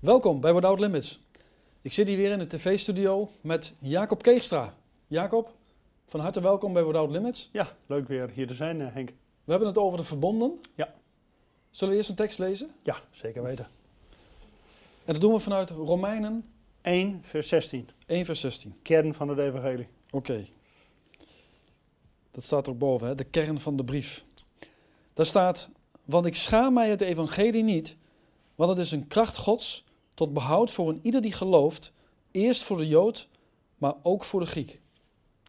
Welkom bij Without Limits. Ik zit hier weer in de tv-studio met Jacob Keegstra. Jacob, van harte welkom bij Without Limits. Ja, leuk weer hier te zijn, eh, Henk. We hebben het over de verbonden. Ja. Zullen we eerst een tekst lezen? Ja, zeker weten. En dat doen we vanuit Romeinen 1, vers 16. 1, vers 16. Kern van het evangelie. Oké. Dat staat erboven, hè? de kern van de brief. Daar staat, want ik schaam mij het evangelie niet, want het is een kracht Gods tot behoud voor een ieder die gelooft, eerst voor de Jood, maar ook voor de Griek.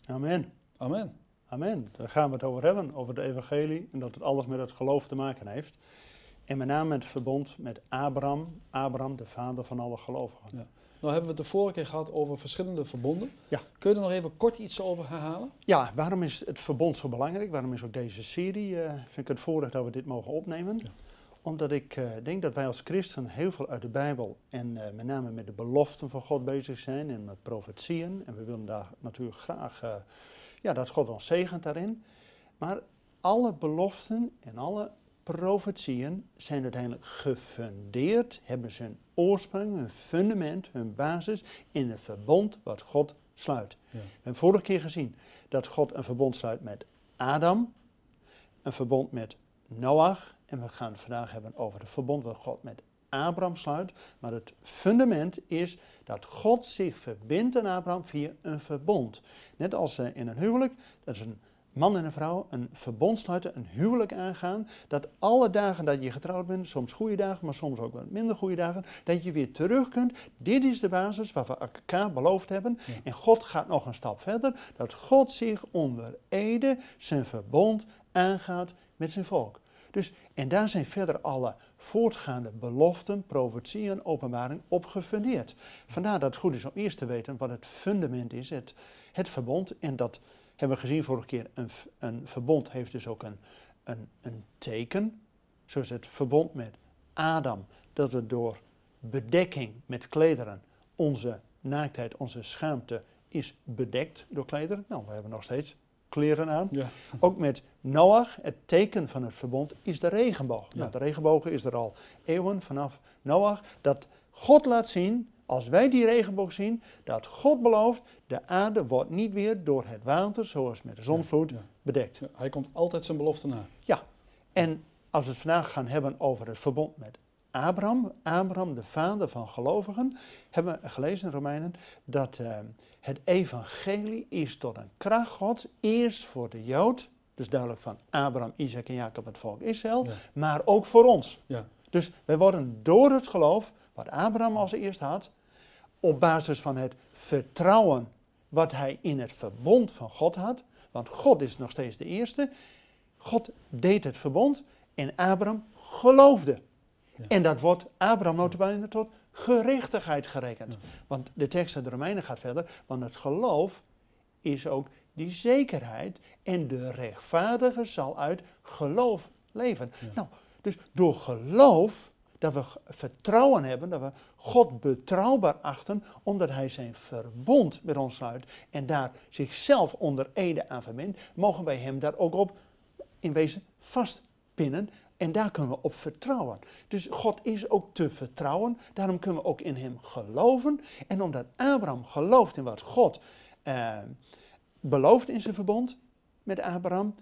Amen. Amen. Amen. Daar gaan we het over hebben, over het evangelie. En dat het alles met het geloof te maken heeft. En met name het verbond met Abraham. Abraham, de vader van alle gelovigen. Ja. Nou hebben we het de vorige keer gehad over verschillende verbonden. Ja. Kun je er nog even kort iets over herhalen? Ja, waarom is het verbond zo belangrijk? Waarom is ook deze serie, eh, vind ik het voorrecht dat we dit mogen opnemen? Ja. Omdat ik eh, denk dat wij als christen heel veel uit de Bijbel en eh, met name met de beloften van God bezig zijn en met profetieën. En we willen daar natuurlijk graag eh, ja, dat God ons zegent daarin. Maar alle beloften en alle profetieën zijn uiteindelijk gefundeerd, hebben ze hun oorsprong, hun fundament, hun basis in het verbond wat God sluit. Ja. We hebben vorige keer gezien dat God een verbond sluit met Adam, een verbond met Noach en we gaan het vandaag hebben over het verbond wat God met Abraham sluit. Maar het fundament is dat God zich verbindt aan Abraham via een verbond. Net als eh, in een huwelijk, dat is een man en een vrouw een verbond sluiten, een huwelijk aangaan. Dat alle dagen dat je getrouwd bent, soms goede dagen, maar soms ook wat minder goede dagen, dat je weer terug kunt. Dit is de basis waar we elkaar beloofd hebben. Ja. En God gaat nog een stap verder, dat God zich onder ede zijn verbond aangaat met zijn volk. Dus, en daar zijn verder alle voortgaande beloften, profetieën, openbaring op gefundeerd. Vandaar dat het goed is om eerst te weten wat het fundament is, het, het verbond. En dat hebben we gezien vorige keer. Een, een verbond heeft dus ook een, een, een teken. Zoals het verbond met Adam. Dat we door bedekking met klederen onze naaktheid, onze schaamte is bedekt door klederen. Nou, we hebben nog steeds kleren aan. Ja. Ook met Noach, het teken van het verbond, is de regenboog. Ja. Nou, de regenboog is er al eeuwen vanaf Noach. Dat God laat zien, als wij die regenboog zien, dat God belooft, de aarde wordt niet weer door het water, zoals met de zonvloed, Ja. bedekt. Ja, Hij komt altijd zijn belofte na. En als we het vandaag gaan hebben over het verbond met Abraham, Abraham de vader van gelovigen, hebben we gelezen in Romeinen dat eh, het evangelie is tot een kracht Gods, eerst voor de Jood, dus duidelijk van Abraham, Isaac en Jacob het volk Israël, Ja. maar ook voor ons. Ja. Dus wij worden door het geloof, wat Abraham als eerst had, op basis van het vertrouwen wat hij in het verbond van God had, want God is nog steeds de eerste, God deed het verbond en Abraham geloofde. En dat wordt Abraham notabene tot gerechtigheid gerekend. Want de tekst uit de Romeinen gaat verder, want het geloof is ook die zekerheid en de rechtvaardige zal uit geloof leven. Nou, dus door geloof, dat we vertrouwen hebben, dat we God betrouwbaar achten, omdat Hij zijn verbond met ons sluit en daar zichzelf onder ede aan verbindt, mogen wij Hem daar ook op in wezen vastpinnen. En daar kunnen we op vertrouwen. Dus God is ook te vertrouwen. Daarom kunnen we ook in Hem geloven. En omdat Abraham gelooft in wat God eh, belooft in zijn verbond met Abraham,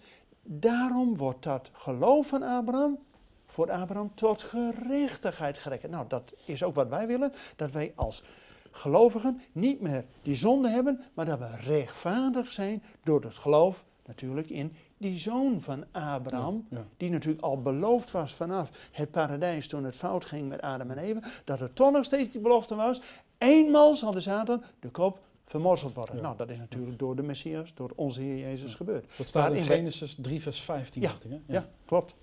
daarom wordt dat geloof van Abraham voor Abraham tot gerechtigheid gerekend. Nou, dat is ook wat wij willen, dat wij als gelovigen niet meer die zonde hebben, maar dat we rechtvaardig zijn door het geloof natuurlijk in die zoon van Abraham, Ja. die natuurlijk al beloofd was vanaf het paradijs toen het fout ging met Adam en Eva, dat er toch nog steeds die belofte was, eenmaal zal de Satan de kop vermorzeld worden. Ja. Nou, dat is natuurlijk door de Messias, door onze Heer Jezus gebeurd. Dat staat in Genesis 3, vers 15. Ja, hè? Ja, klopt.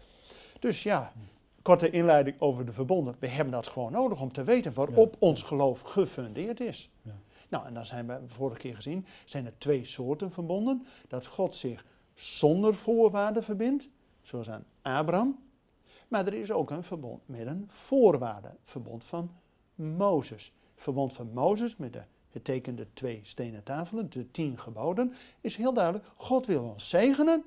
Dus ja, korte inleiding over de verbonden. We hebben dat gewoon nodig om te weten waarop ons geloof gefundeerd is. Ja. Nou, en dan zijn we vorige keer gezien, zijn er twee soorten verbonden. Dat God zich zonder voorwaarden verbindt, zoals aan Abraham. Maar er is ook een verbond met een voorwaarde, verbond van Mozes. Verbond van Mozes met de getekende twee stenen tafelen, de tien geboden, is heel duidelijk. God wil ons zegenen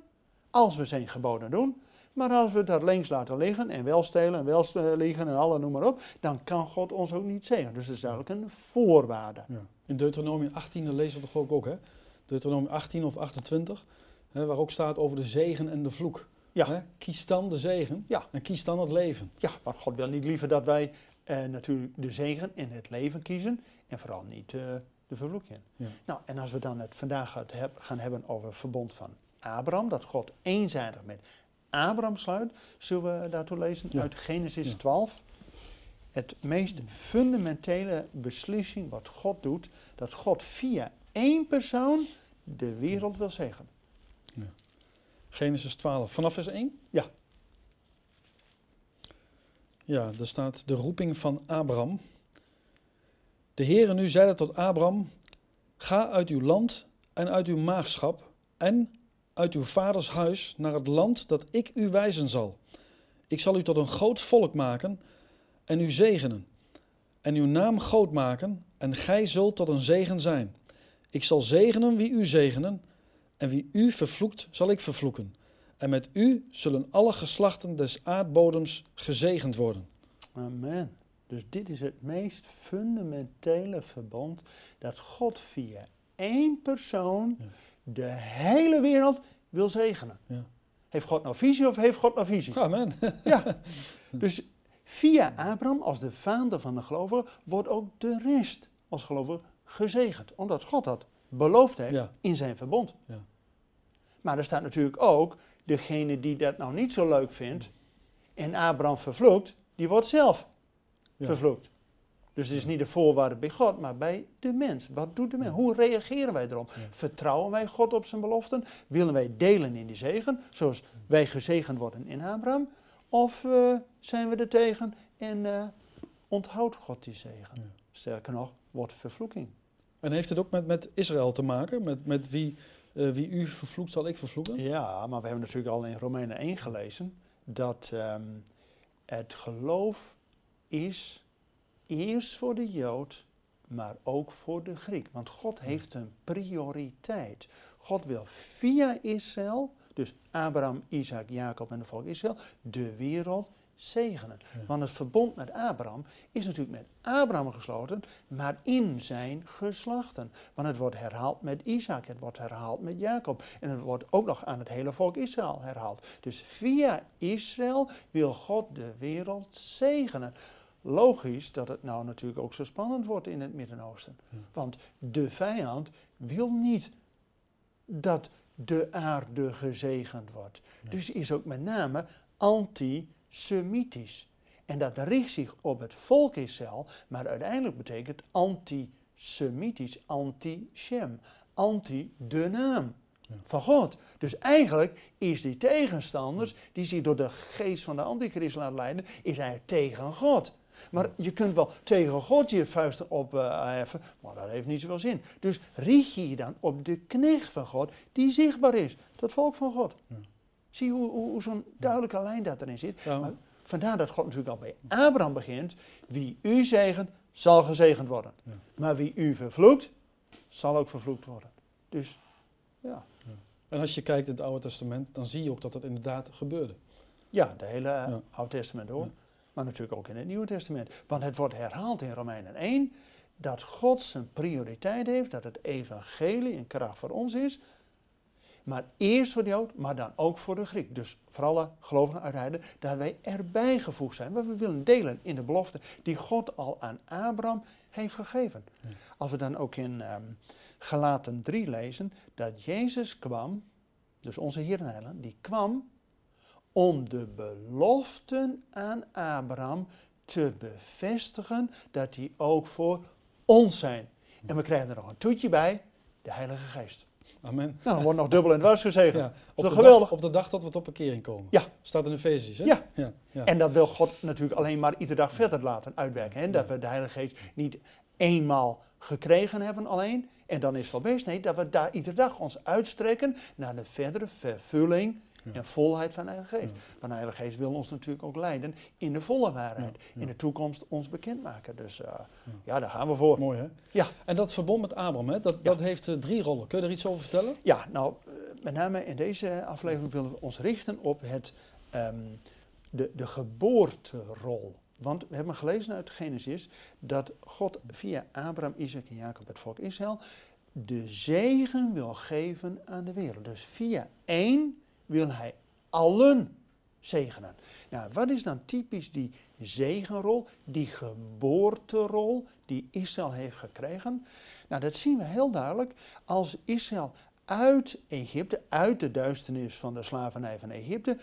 als we zijn geboden doen, Maar als we dat links laten liggen en wel stelen en wel liegen en alle noem maar op, dan kan God ons ook niet zegenen. Dus dat is eigenlijk een voorwaarde. Ja. In Deuteronomium 18, dat lezen we toch ook, ook hè? Deuteronomium 18 of 28, hè, waar ook staat over de zegen en de vloek. Ja. Hè? Kies dan de zegen Ja. en kies dan het leven. Ja, maar God wil niet liever dat wij eh, natuurlijk de zegen en het leven kiezen en vooral niet eh, de vervloeking. Ja. Nou, en als we dan het vandaag heb- gaan hebben over het verbond van Abraham, dat God eenzijdig met Abraham sluit, zullen we daartoe lezen Ja. uit Genesis Ja. 12. Het meest fundamentele beslissing wat God doet, dat God via één persoon de wereld wil zegenen. Genesis 12, vanaf vers 1? Ja. Ja, daar staat de roeping van Abraham. De Heere nu zeide tot Abraham, ga uit uw land en uit uw maagschap en uit uw vaders huis naar het land dat ik u wijzen zal. Ik zal u tot een groot volk maken en u zegenen en uw naam groot maken en gij zult tot een zegen zijn. Ik zal zegenen wie u zegenen en wie u vervloekt, zal ik vervloeken. En met u zullen alle geslachten des aardbodems gezegend worden. Amen. Dus dit is het meest fundamentele verbond dat God via één persoon Ja. de hele wereld wil zegenen. Ja. Heeft God nou visie of heeft God nou visie? Amen. Ja. Dus via Abraham als de vader van de gelovigen wordt ook de rest als gelovige gezegend. Omdat God dat beloofd heeft Ja. in zijn verbond. Ja. Maar er staat natuurlijk ook degene die dat nou niet zo leuk vindt en Abraham vervloekt, die wordt zelf Ja. vervloekt. Dus het is niet de voorwaarde bij God, maar bij de mens. Wat doet de mens? Hoe reageren wij erop? Vertrouwen wij God op zijn beloften? Willen wij delen in die zegen, zoals wij gezegend worden in Abraham? Of eh, zijn we er tegen en eh, onthoudt God die zegen? Sterker nog, wordt vervloeking. En heeft het ook met, met Israël te maken? Met, met wie, eh, wie u vervloekt, zal ik vervloeken? Ja, maar we hebben natuurlijk al in Romeinen 1 gelezen dat ehm, het geloof is eerst voor de Jood, maar ook voor de Griek. Want God heeft een prioriteit. God wil via Israël, dus Abraham, Isaac, Jacob en de volk Israël, de wereld zegenen. Ja. Want het verbond met Abraham is natuurlijk met Abraham gesloten, maar in zijn geslachten. Want het wordt herhaald met Isaac, het wordt herhaald met Jacob. En het wordt ook nog aan het hele volk Israël herhaald. Dus via Israël wil God de wereld zegenen. Logisch dat het nou natuurlijk ook zo spannend wordt in het Midden-Oosten. Ja. Want de vijand wil niet dat de aarde gezegend wordt. Ja. Dus is ook met name antisemitisch. En dat richt zich op het volk Israël, maar uiteindelijk betekent antisemitisch, anti-Shem, anti de naam van God. Dus eigenlijk is die tegenstanders, die zich door de geest van de antichrist laten leiden, is eigenlijk tegen God. Maar je kunt wel tegen God je vuisten opheffen, maar dat heeft niet zoveel zin. Dus richt je je dan op de knecht van God, die zichtbaar is, dat volk van God. Ja. Zie hoe, hoe, hoe zo'n duidelijke lijn dat erin zit? Ja, Maar vandaar dat God natuurlijk al bij Abraham begint. Wie u zegent, zal gezegend worden. Ja. Maar wie u vervloekt, zal ook vervloekt worden. Dus ja, En als je kijkt in het Oude Testament, dan zie je ook dat dat inderdaad gebeurde. ja de hele eh. Oude Testament hoor. Maar natuurlijk ook in het Nieuwe Testament. Want het wordt herhaald in Romeinen 1 dat God zijn prioriteit heeft, dat het evangelie een kracht voor ons is. Maar eerst voor de Jood, maar dan ook voor de Griek. Dus voor alle gelovigen uit Heiden, dat wij erbij gevoegd zijn. Maar we willen delen in de belofte die God al aan Abraham heeft gegeven. Ja. Als we dan ook in ehm Galaten 3 lezen, dat Jezus kwam, dus onze Heer en Heiland, die kwam om de beloften aan Abraham te bevestigen dat die ook voor ons zijn. En we krijgen er nog een toetje bij, de Heilige Geest. Amen. Nou, dan wordt nog dubbel en dwars gezegend. Ja, op, de geweldig? Dag, op de dag dat we tot bekering komen. Ja. Staat in Efesiërs, hè? Ja. ja, ja. En dat wil God natuurlijk alleen maar iedere dag verder laten uitwerken. Hè? Dat we de Heilige Geest niet eenmaal gekregen hebben alleen en dan is het wel best. Nee, dat we daar iedere dag ons uitstrekken naar de verdere vervulling Ja. en volheid van de Heilige Geest. Ja. Want de Heilige Geest wil ons natuurlijk ook leiden in de volle waarheid. Ja. In de toekomst ons bekendmaken. Dus eh, Ja. daar gaan we voor. Mooi, hè? Ja. En dat verbond met Abraham, hè, dat, dat heeft eh, drie rollen. Kun je er iets over vertellen? Ja, nou, eh, met name in deze aflevering willen we ons richten op het ehm, de, de geboorterol. Want we hebben gelezen uit Genesis dat God via Abraham, Isaac en Jacob, het volk Israël, de zegen wil geven aan de wereld. Dus via één wil hij allen zegenen. Nou, wat is dan typisch die zegenrol, die geboorterol die Israël heeft gekregen? Nou, dat zien we heel duidelijk als Israël uit Egypte, uit de duisternis van de slavernij van Egypte,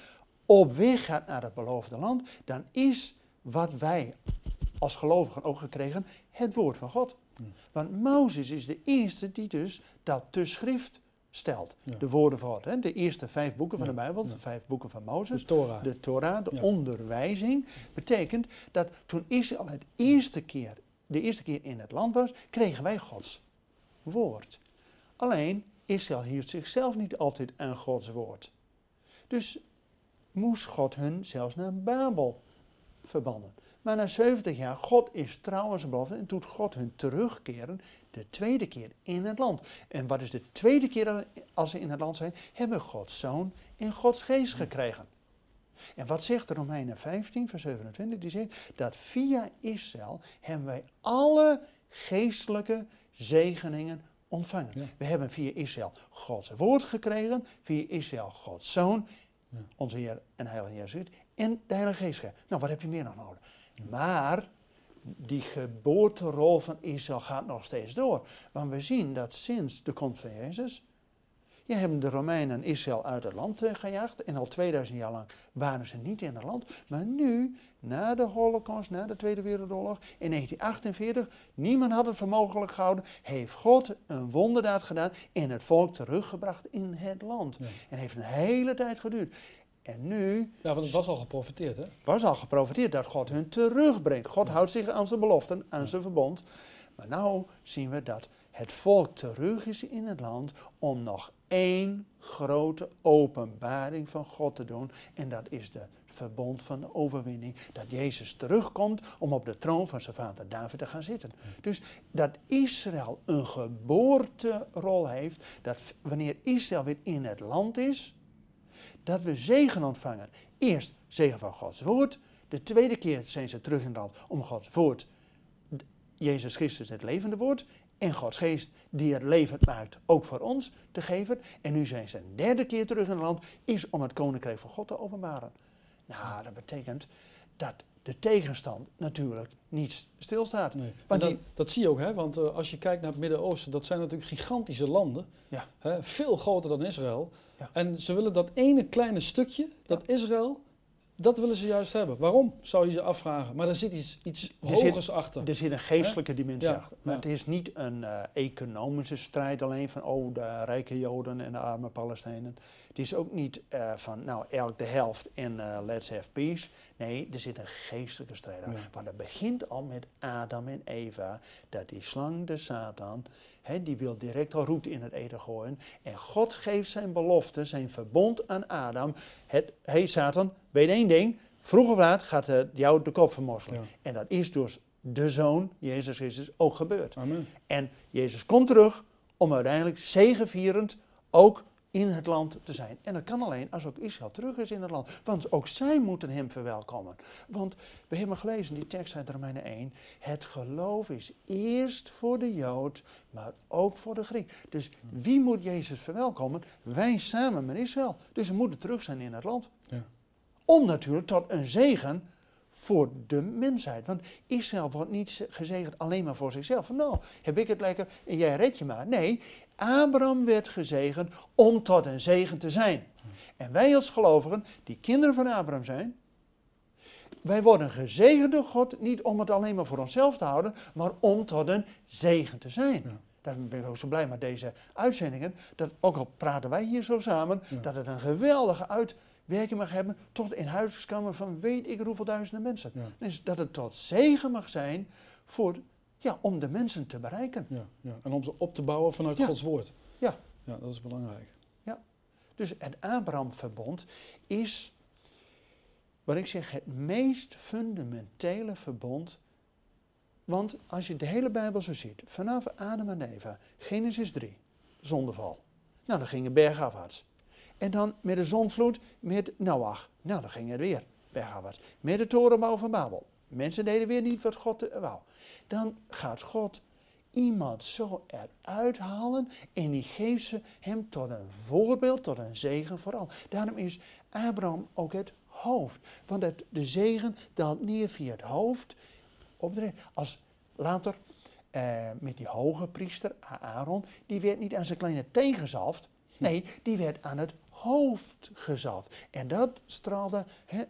op weg gaat naar het beloofde land, dan is wat wij als gelovigen ook gekregen, het woord van God. Want Mozes is de eerste die dus dat te schrift stelt. De woorden van God. Hè? De eerste vijf boeken van de Bijbel, de vijf boeken van Mozes. De Torah. De Torah, de onderwijzing. Betekent dat toen Israël het eerste keer, de eerste keer in het land was, kregen wij Gods woord. Alleen, Israël hield zichzelf niet altijd aan Gods woord. Dus moest God hun zelfs naar Babel verbannen. Maar na 70 jaar, God is trouw aan zijn belofte en doet God hun terugkeren de tweede keer in het land. En wat is de tweede keer als ze in het land zijn? Hebben Gods zoon en Gods geest gekregen. En wat zegt de Romeinen 15, vers 27? Die zegt dat via Israël hebben wij alle geestelijke zegeningen ontvangen. We hebben via Israël Gods woord gekregen, via Israël Gods zoon, onze Heer en Heilige Jezus en de Heilige Geest. Nou, wat heb je meer nog nodig? Maar die geboorterol van Israël gaat nog steeds door. Want we zien dat sinds de komst van Jezus, je hebben de Romeinen Israël uit het land uh, gejaagd. En al 2000 jaar lang waren ze niet in het land. Maar nu, na de Holocaust, na de Tweede Wereldoorlog, in 1948, niemand had het voor mogelijk gehouden, heeft God een wonderdaad gedaan en het volk teruggebracht in het land. En heeft een hele tijd geduurd. En nu... Ja, want het was al geprofiteerd, hè? was al geprofiteerd dat God hun terugbrengt. God houdt zich aan zijn beloften, aan zijn verbond. Maar nu zien we dat het volk terug is in het land om nog één grote openbaring van God te doen. En dat is de verbond van de overwinning. Dat Jezus terugkomt om op de troon van zijn vader David te gaan zitten. Dus dat Israël een geboorterol heeft. Dat wanneer Israël weer in het land is, dat we zegen ontvangen. Eerst zegen van Gods woord. De tweede keer zijn ze terug in het land om Gods woord, Jezus Christus het levende woord, en Gods geest die het levend maakt, ook voor ons te geven. En nu zijn ze een derde keer terug in het land, is om het koninkrijk van God te openbaren. Nou, dat betekent dat de tegenstand natuurlijk niet stilstaat. Nee. dat, die, dat, zie je ook, hè? want uh, als je kijkt naar het Midden-Oosten, dat zijn natuurlijk gigantische landen. Ja. Hè? Veel groter dan Israël. Ja. En ze willen dat ene kleine stukje, dat Israël, dat willen ze juist hebben. Waarom, zou je ze afvragen. Maar er zit iets, iets hogers achter. Er zit een geestelijke dimensie achter. Maar het is niet een uh, economische strijd alleen van, oh, de rijke Joden en de arme Palestijnen. Het is ook niet uh, van, nou, elk de helft en uh, let's have peace. Nee, er zit een geestelijke strijd aan. Want het begint al met Adam en Eva, dat die slang, de Satan, he, die wil direct al roet in het eten gooien. En God geeft zijn belofte, zijn verbond aan Adam. Hé hey Satan, weet één ding, vroeg of laat gaat het jou de kop vermorzelen. En dat is dus de Zoon, Jezus Christus, ook gebeurd. Amen. En Jezus komt terug om uiteindelijk zegevierend ook in het land te zijn. En dat kan alleen als ook Israël terug is in het land. Want ook zij moeten hem verwelkomen. Want we hebben gelezen die tekst uit Romeinen 1. Het geloof is eerst voor de Jood, maar ook voor de Griek. Dus wie moet Jezus verwelkomen? Wij samen met Israël. Dus we moeten terug zijn in het land. Ja. Om natuurlijk tot een zegen voor de mensheid. Want Israël wordt niet gezegend alleen maar voor zichzelf. nou, heb ik het lekker en jij red je maar. Nee, Abraham werd gezegend om tot een zegen te zijn. En wij als gelovigen, die kinderen van Abraham zijn, wij worden gezegend door God niet om het alleen maar voor onszelf te houden, maar om tot een zegen te zijn. Ja. Daarom ben ik ook zo blij met deze uitzendingen. Dat ook al praten wij hier zo samen, dat het een geweldige uitwerking mag hebben tot in huiskamer van weet ik hoeveel duizenden mensen. Dus dat het tot zegen mag zijn voor ja, om de mensen te bereiken. Ja, ja. En om ze op te bouwen vanuit Gods woord. Ja. Ja, dat is belangrijk. Ja. Dus het Abraham-verbond is, wat ik zeg, het meest fundamentele verbond. Want als je de hele Bijbel zo ziet, vanaf Adam en Eva, Genesis 3, zondeval. Nou, dan gingen bergafwaarts. En dan met de zonvloed met Noach. Nou, dan ging het weer wegafwaarts. Met de torenbouw van Babel. Mensen deden weer niet wat God eh, wou. Dan gaat God iemand zo eruit halen en die geeft ze hem tot een voorbeeld, tot een zegen vooral. Daarom is Abraham ook het hoofd. Want het, de zegen daalt neer via het hoofd op de Als later eh, met die hoge priester Aaron, die werd niet aan zijn kleine teen gezalfd. Nee, die werd aan het hoofd gezalfd. En dat straalde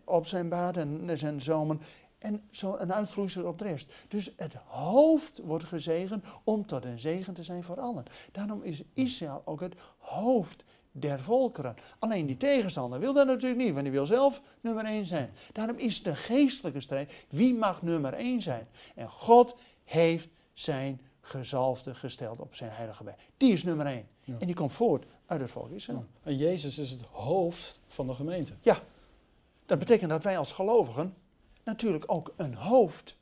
op zijn baard en zijn zomen en zo een uitvloeisel op de rest. Dus het hoofd wordt gezegend om tot een zegen te zijn voor allen. Daarom is Israël ook het hoofd der volkeren. Alleen die tegenstander wil dat natuurlijk niet, want die wil zelf nummer één zijn. Daarom is de geestelijke strijd, wie mag nummer één zijn? En God heeft zijn gezalfde gesteld op zijn heilige weg. Die is nummer één. En die komt voort uit het volk Israël. En Jezus is het hoofd van de gemeente. Ja, dat betekent dat wij als gelovigen natuurlijk ook een hoofd,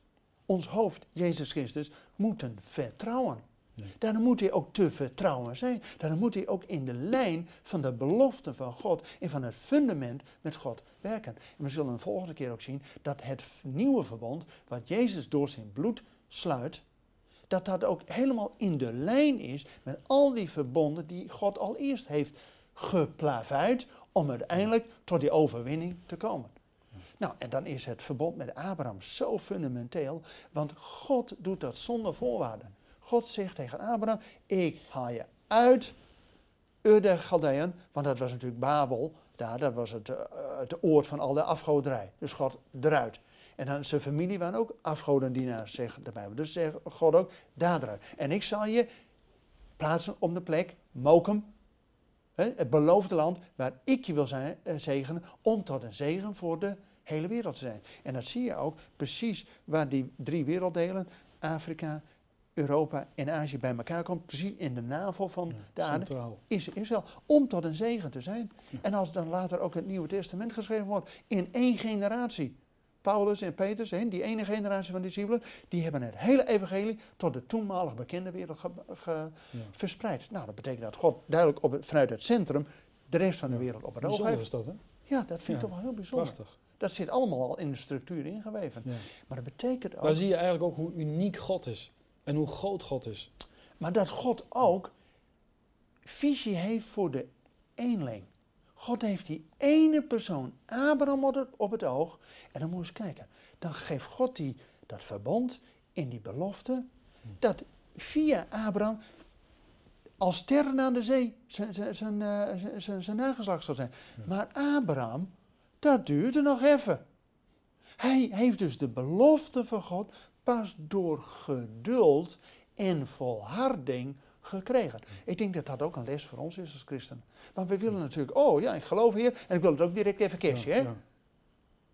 ons hoofd, Jezus Christus, moeten vertrouwen. Nee. Daarom moet hij ook te vertrouwen zijn. Daarom moet hij ook in de lijn van de belofte van God en van het fundament met God werken. En we zullen een volgende keer ook zien dat het nieuwe verbond, wat Jezus door zijn bloed sluit, dat dat ook helemaal in de lijn is met al die verbonden die God al eerst heeft geplaveid om uiteindelijk tot die overwinning te komen. Nou, en dan is het verbond met Abraham zo fundamenteel, want God doet dat zonder voorwaarden. God zegt tegen Abraham, ik haal je uit Ur der Galdeën, want dat was natuurlijk Babel, daar, dat was het, uh, het oord van al de afgoderij. Dus God eruit. En dan zijn familie waren ook afgodendienaars, zegt de Bijbel. Dus zegt God ook, daar eruit. En ik zal je plaatsen op de plek, Mokum, het beloofde land, waar ik je wil eh, zegenen, om tot een zegen voor de hele wereld te zijn. En dat zie je ook precies waar die drie werelddelen, Afrika, Europa en Azië bij elkaar komt, precies in de navel van de aarde, is Israël, om tot een zegen te zijn. En als dan later ook het Nieuwe Testament geschreven wordt, in één generatie. Paulus en Petrus, die ene generatie van discipelen, die hebben het hele evangelie tot de toenmalig bekende wereld verspreid. Nou, dat betekent dat God duidelijk op het, vanuit het centrum de rest van de wereld op het oog heeft. is dat, hè? Ja, dat vind ik toch wel heel bijzonder. Prachtig. Dat zit allemaal al in de structuur ingeweven. Maar dat betekent ook... Daar zie je eigenlijk ook hoe uniek God is. En hoe groot God is. Maar dat God ook visie heeft voor de eenling. God heeft die ene persoon, Abraham, op het, oog. En dan moet je eens kijken. Dan geeft God die, dat verbond in die belofte. Dat via Abraham als sterren aan de zee zijn, zijn, zijn, zijn, zijn nageslacht zal zijn. Maar Abraham dat duurde nog even. Hij heeft dus de belofte van God pas door geduld en volharding gekregen. Ik denk dat dat ook een les voor ons is als christen. Want we willen natuurlijk, oh ja, ik geloof hier en ik wil het ook direct even cashen. Hè?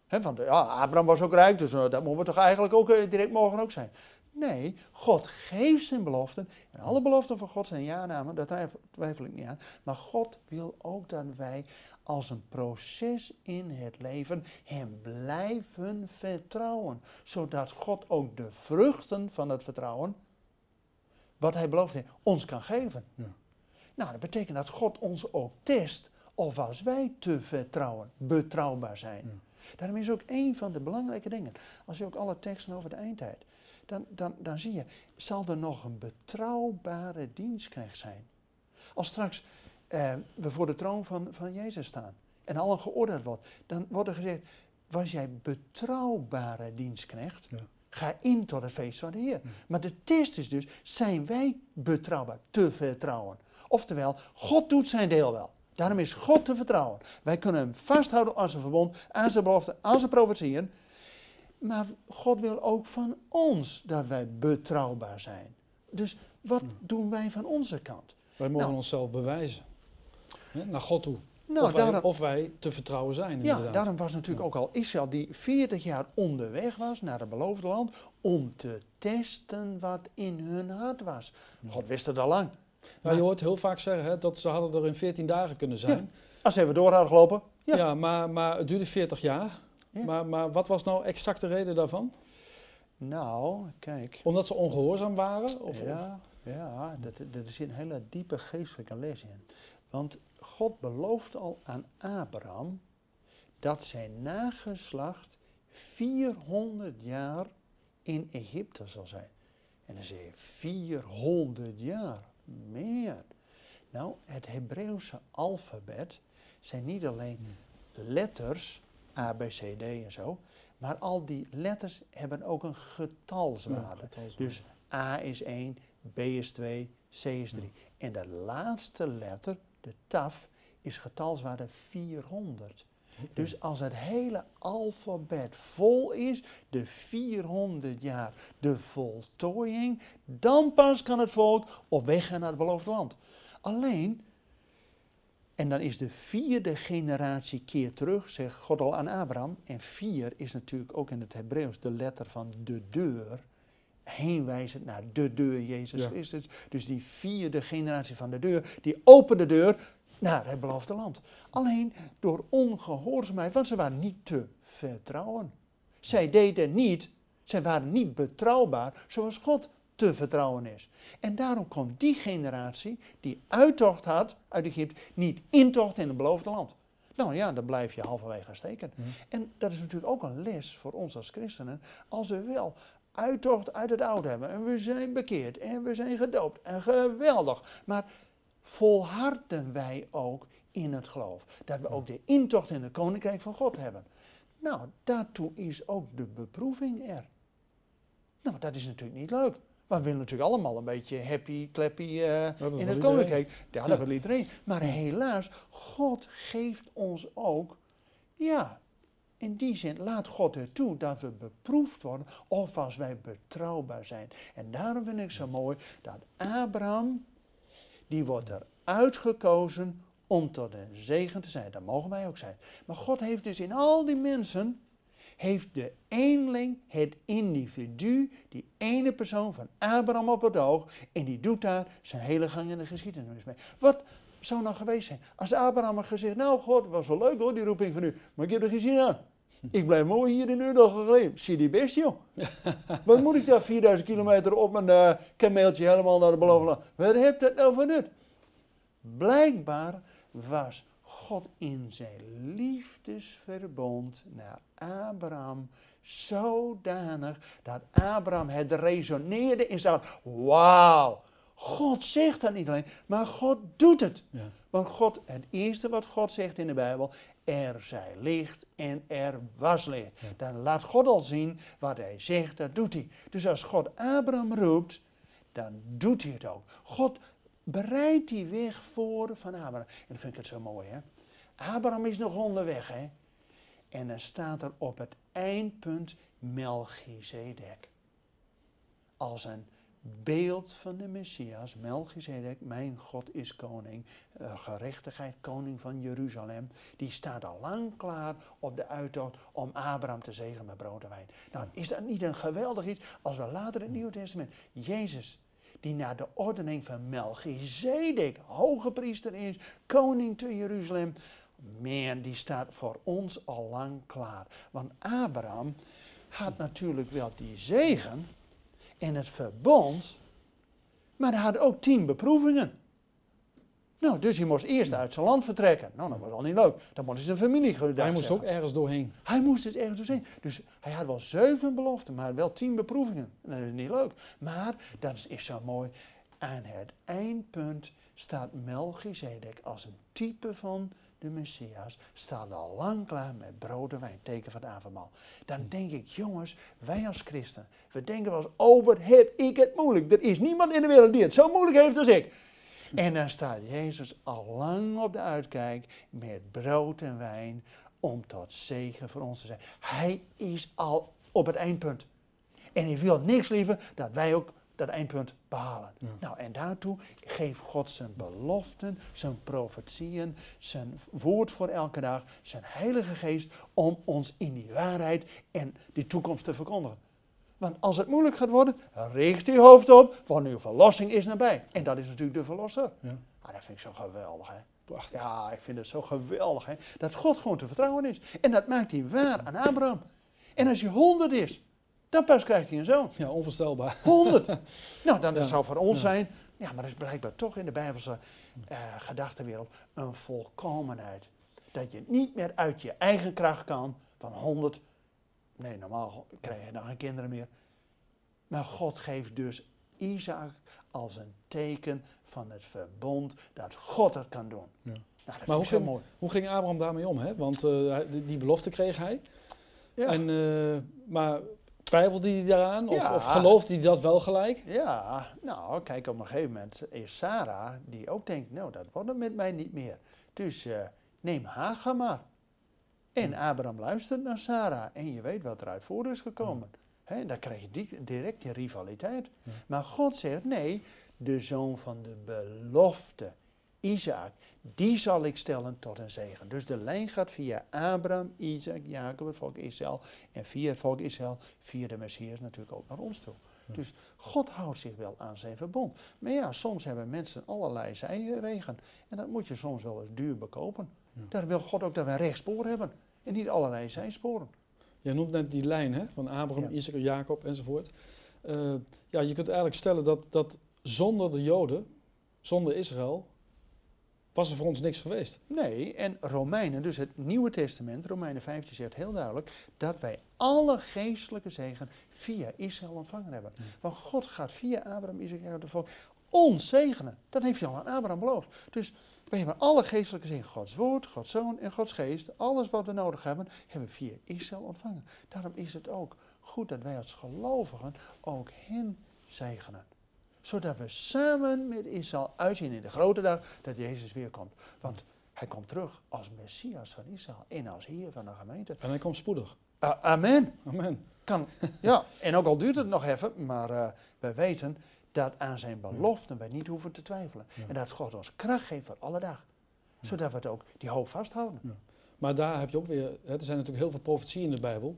Ja. want ja, Abraham was ook rijk, dus uh, dat moeten we toch eigenlijk ook uh, direct mogen ook zijn. Nee, God geeft zijn beloften. En alle beloften van God zijn ja-namen, daar twijfel ik niet aan. Maar God wil ook dat wij als een proces in het leven Hem blijven vertrouwen. Zodat God ook de vruchten van het vertrouwen, wat Hij beloofd heeft, ons kan geven. Ja. Nou, dat betekent dat God ons ook test of als wij te vertrouwen, betrouwbaar zijn. Ja. Daarom is ook een van de belangrijke dingen, als je ook alle teksten over de eindtijd, dan, dan, dan zie je, zal er nog een betrouwbare dienstknecht zijn? Als straks eh, we voor de troon van, van Jezus staan en allen geoordeeld wordt, dan wordt er gezegd, was jij betrouwbare dienstknecht? Ja. Ga in tot het feest van de Heer. Maar de test is dus, zijn wij betrouwbaar, te vertrouwen? Oftewel, God doet zijn deel wel. Daarom is God te vertrouwen. Wij kunnen hem vasthouden aan zijn verbond, aan zijn belofte, aan zijn profetieën. Maar God wil ook van ons dat wij betrouwbaar zijn. Dus wat doen wij van onze kant? Wij mogen nou, onszelf bewijzen. Naar God toe. Nou, of, wij, of, wij, te vertrouwen zijn. Ja, daarom was natuurlijk ook al Israël die 40 jaar onderweg was naar het beloofde land om te testen wat in hun hart was. God wist het al lang. Maar je hoort heel vaak zeggen hè, dat ze hadden er in 14 dagen kunnen zijn. als ze even door hadden gelopen. Ja, ja maar, maar het duurde 40 jaar. Maar, maar wat was nou exact de reden daarvan? Nou, kijk. Omdat ze ongehoorzaam waren? Of, ja, ja dat, er zit een hele diepe geestelijke les in. Want God belooft al aan Abraham dat zijn nageslacht 400 jaar in Egypte zal zijn. En dan zeg je 400 jaar, meer. Nou, het Hebreeuwse alfabet zijn niet alleen letters, A, B, C, D en zo, maar al die letters hebben ook een getalswaarde. Dus A is 1, B is 2, C is 3. En de laatste letter, de taf, is getalswaarde 400. Dus als het hele alfabet vol is, de 400 jaar, de voltooiing, dan pas kan het volk op weg gaan naar het beloofde land. Alleen, en dan is de vierde generatie keer terug, zegt God al aan Abraham. En vier is natuurlijk ook in het Hebreeuws de letter van de deur. Heenwijzend naar de deur Jezus Ja. Christus. Dus die vierde generatie van de deur, die opent de deur naar het beloofde land. Alleen door ongehoorzaamheid, want ze waren niet te vertrouwen. Zij deden niet, zij waren niet betrouwbaar zoals God te vertrouwen is. En daarom kon die generatie die uittocht had uit Egypte niet intocht in het beloofde land. Nou ja, dan blijf je halverwege steken. Mhm. En dat is natuurlijk ook een les voor ons als christenen. Als we wel uittocht uit het oude hebben en we zijn bekeerd en we zijn gedoopt en geweldig. Maar volharden wij ook in het geloof. Dat we ook de intocht in het koninkrijk van God hebben. Nou, daartoe is ook de beproeving er. Nou, dat is natuurlijk niet leuk. Maar we willen natuurlijk allemaal een beetje happy, clappy eh, in het koninkrijk. Ja, Ja. dat wil iedereen. Maar helaas, God geeft ons ook, ja, in die zin laat God er toe dat we beproefd worden of als wij betrouwbaar zijn. En daarom vind ik zo mooi dat Abraham, die wordt er uitgekozen om tot een zegen te zijn. Dat mogen wij ook zijn. Maar God heeft dus in al die mensen, heeft de eenling, het individu, die ene persoon van Abraham op het oog. En die doet daar zijn hele gang in de geschiedenis mee. Wat zou nou geweest zijn als Abraham had gezegd, nou God, was wel leuk hoor, die roeping van u, maar ik heb er geen aan. Ik blijf mooi hier in gelegen. Zie die best joh. Wat moet ik daar 4000 kilometer op mijn eh, kameeltje helemaal naar de beloofde land? Wat heeft dat nou voor nut? Blijkbaar was God in zijn liefdesverbond naar Abraham zodanig dat Abraham het resoneerde in zijn hart. Wauw, God zegt dat niet alleen, maar God doet het. Ja. Want God, het eerste wat God zegt in de Bijbel, er zij licht en er was licht. Ja. Dan laat God al zien wat hij zegt, dat doet hij. Dus als God Abraham roept, dan doet hij het ook. God bereidt die weg voor van Abraham. En dan vind ik het zo mooi, hè. Abraham is nog onderweg, hè. En dan staat er op het eindpunt Melchizedek. Als een beeld van de Messias, Melchizedek, mijn God is koning, eh, gerechtigheid, koning van Jeruzalem, die staat al lang klaar op de uittocht om Abraham te zegenen met brood en wijn. Nou, is dat niet een geweldig iets als we later in het Nieuwe Testament, Jezus, die naar de ordening van Melchizedek hoge priester is, koning te Jeruzalem, man, die staat voor ons al lang klaar. Want Abraham had natuurlijk wel die zegen, en het verbond, maar hij had ook tien beproevingen. Nou, dus hij moest eerst uit zijn land vertrekken. Nou, dat was al niet leuk. Dan moest hij zijn familie gedag Hij moest ook ergens doorheen. Hij moest het ergens door zijn. Dus hij had wel zeven beloften, maar wel tien beproevingen. Dat is niet leuk. Maar, dat is zo mooi, aan het eindpunt staat Melchizedek als een type van de Messias, staat al lang klaar met brood en wijn, teken van het avondmaal. Dan denk ik, jongens, wij als christen, we denken wel eens, oh wat heb ik het moeilijk. Er is niemand in de wereld die het zo moeilijk heeft als ik. En dan staat Jezus al lang op de uitkijk met brood en wijn om tot zegen voor ons te zijn. Hij is al op het eindpunt. En hij wil niks liever dat wij ook dat eindpunt behalen. Ja. Nou, en daartoe geeft God zijn beloften, zijn profetieën, zijn woord voor elke dag, zijn heilige geest om ons in die waarheid en die toekomst te verkondigen. Want als het moeilijk gaat worden, richt uw hoofd op, want uw verlossing is nabij. En dat is natuurlijk de verlosser. Ja. Ah, dat vind ik zo geweldig, hè. Prachtig. Ja, ik vind het zo geweldig, hè. Dat God gewoon te vertrouwen is. En dat maakt hij waar aan Abraham. En als hij honderd is, dan pas krijgt hij een zoon. Ja, onvoorstelbaar. 100. nou, dan dat Ja, zou voor ons ja. zijn, Ja, maar dat is blijkbaar toch in de Bijbelse uh, gedachtenwereld een volkomenheid. Dat je niet meer uit je eigen kracht kan van 100. Nee, normaal krijg je dan geen kinderen meer. Maar God geeft dus Isaac als een teken van het verbond dat God het kan doen. Ja. Nou, maar hoe ging, mooi. hoe ging Abraham daarmee om? Hè? Want uh, die, belofte kreeg hij. Ja. En, uh, maar twijfelde hij daaraan? Of, ja. of geloofde hij dat wel gelijk? Ja, nou kijk, op een gegeven moment is Sarah die ook denkt, nou dat wordt het met mij niet meer. Dus uh, neem Hagar maar. En Abraham luistert naar Sarah en je weet wat eruit voor is gekomen. He, dan krijg je direct die rivaliteit. Maar God zegt, nee, de zoon van de belofte, Isaac, die zal ik stellen tot een zegen. Dus de lijn gaat via Abraham, Isaac, Jacob, het volk Israël. En via het volk Israël, via de Messias natuurlijk ook naar ons toe. Dus God houdt zich wel aan zijn verbond. Maar ja, soms hebben mensen allerlei zijwegen. En dat moet je soms wel eens duur bekopen. Daar wil God ook dat we een rechtspoor hebben. En niet allerlei zijsporen. Je noemt net die lijn hè, van Abraham, Isaac, Jacob enzovoort. Uh, ja, je kunt eigenlijk stellen dat, dat zonder de Joden, zonder Israël, was er voor ons niks geweest. Nee, en Romeinen, dus het Nieuwe Testament, Romeinen 15 zegt heel duidelijk dat wij alle geestelijke zegen via Israël ontvangen hebben. Want God gaat via Abraham, Isaac, Jacob, volk ons zegenen. Dat heeft hij al aan Abraham beloofd. Dus wij hebben alle geestelijke zegen, Gods woord, Gods zoon en Gods geest. Alles wat we nodig hebben, hebben we via Israël ontvangen. Daarom is het ook goed dat wij als gelovigen ook hen zegenen. Zodat we samen met Israël uitzien in de grote dag dat Jezus weer komt. Want hij komt terug als Messias van Israël en als Heer van de gemeente. En hij komt spoedig. amen. Amen. Kan, ja, en ook al duurt het nog even, maar uh, we weten dat aan zijn beloften wij niet hoeven te twijfelen. En dat God ons kracht geeft voor alle dag. Zodat we het ook die hoop vasthouden. Ja. Maar daar heb je ook weer, hè, er zijn natuurlijk heel veel profetieën in de Bijbel,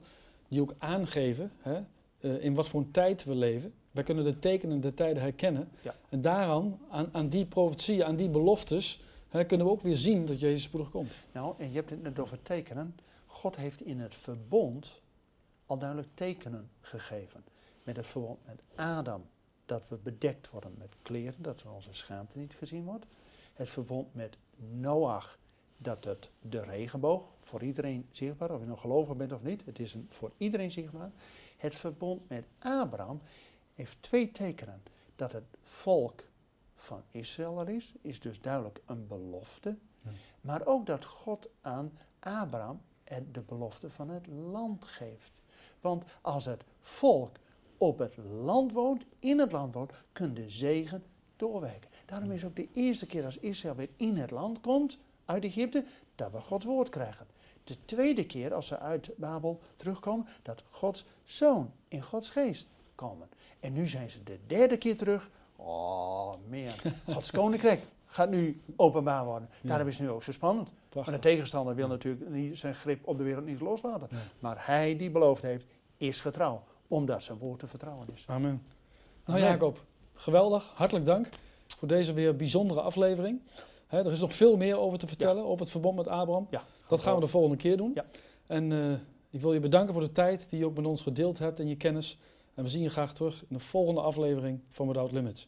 die ook aangeven hè, uh, in wat voor een tijd we leven. Wij kunnen de tekenen der tijden herkennen. En daaraan, aan, aan die profetieën, aan die beloftes, hè, kunnen we ook weer zien dat Jezus spoedig komt. Nou, en je hebt het net over tekenen. God heeft in het verbond al duidelijk tekenen gegeven. Met het verbond met Adam, dat we bedekt worden met kleren, dat onze schaamte niet gezien wordt. Het verbond met Noach, dat het de regenboog, voor iedereen zichtbaar, of je nog gelovig bent of niet, het is een, voor iedereen zichtbaar. Het verbond met Abraham heeft twee tekenen. Dat het volk van Israël er is, is dus duidelijk een belofte. Maar ook dat God aan Abraham de belofte van het land geeft. Want als het volk op het land woont, in het land woont, kun de zegen doorwerken. Daarom is ook de eerste keer als Israël weer in het land komt, uit Egypte, dat we Gods woord krijgen. De tweede keer als ze uit Babel terugkomen, dat Gods zoon in Gods geest komen. En nu zijn ze de derde keer terug. Oh, meer. Gods koninkrijk gaat nu openbaar worden. Daarom is het nu ook zo spannend. Maar de tegenstander wil natuurlijk niet zijn grip op de wereld niet loslaten. Maar hij die beloofd heeft, is getrouw omdat zijn woord te vertrouwen is. Amen. Nou Jacob, geweldig, hartelijk dank voor deze weer bijzondere aflevering. er is nog veel meer over te vertellen, over het verbond met Abraham. Ja, dat gaan we de volgende keer doen. Ja. En uh, ik wil je bedanken voor de tijd die je ook met ons gedeeld hebt en je kennis. En we zien je graag terug in de volgende aflevering van Without Limits.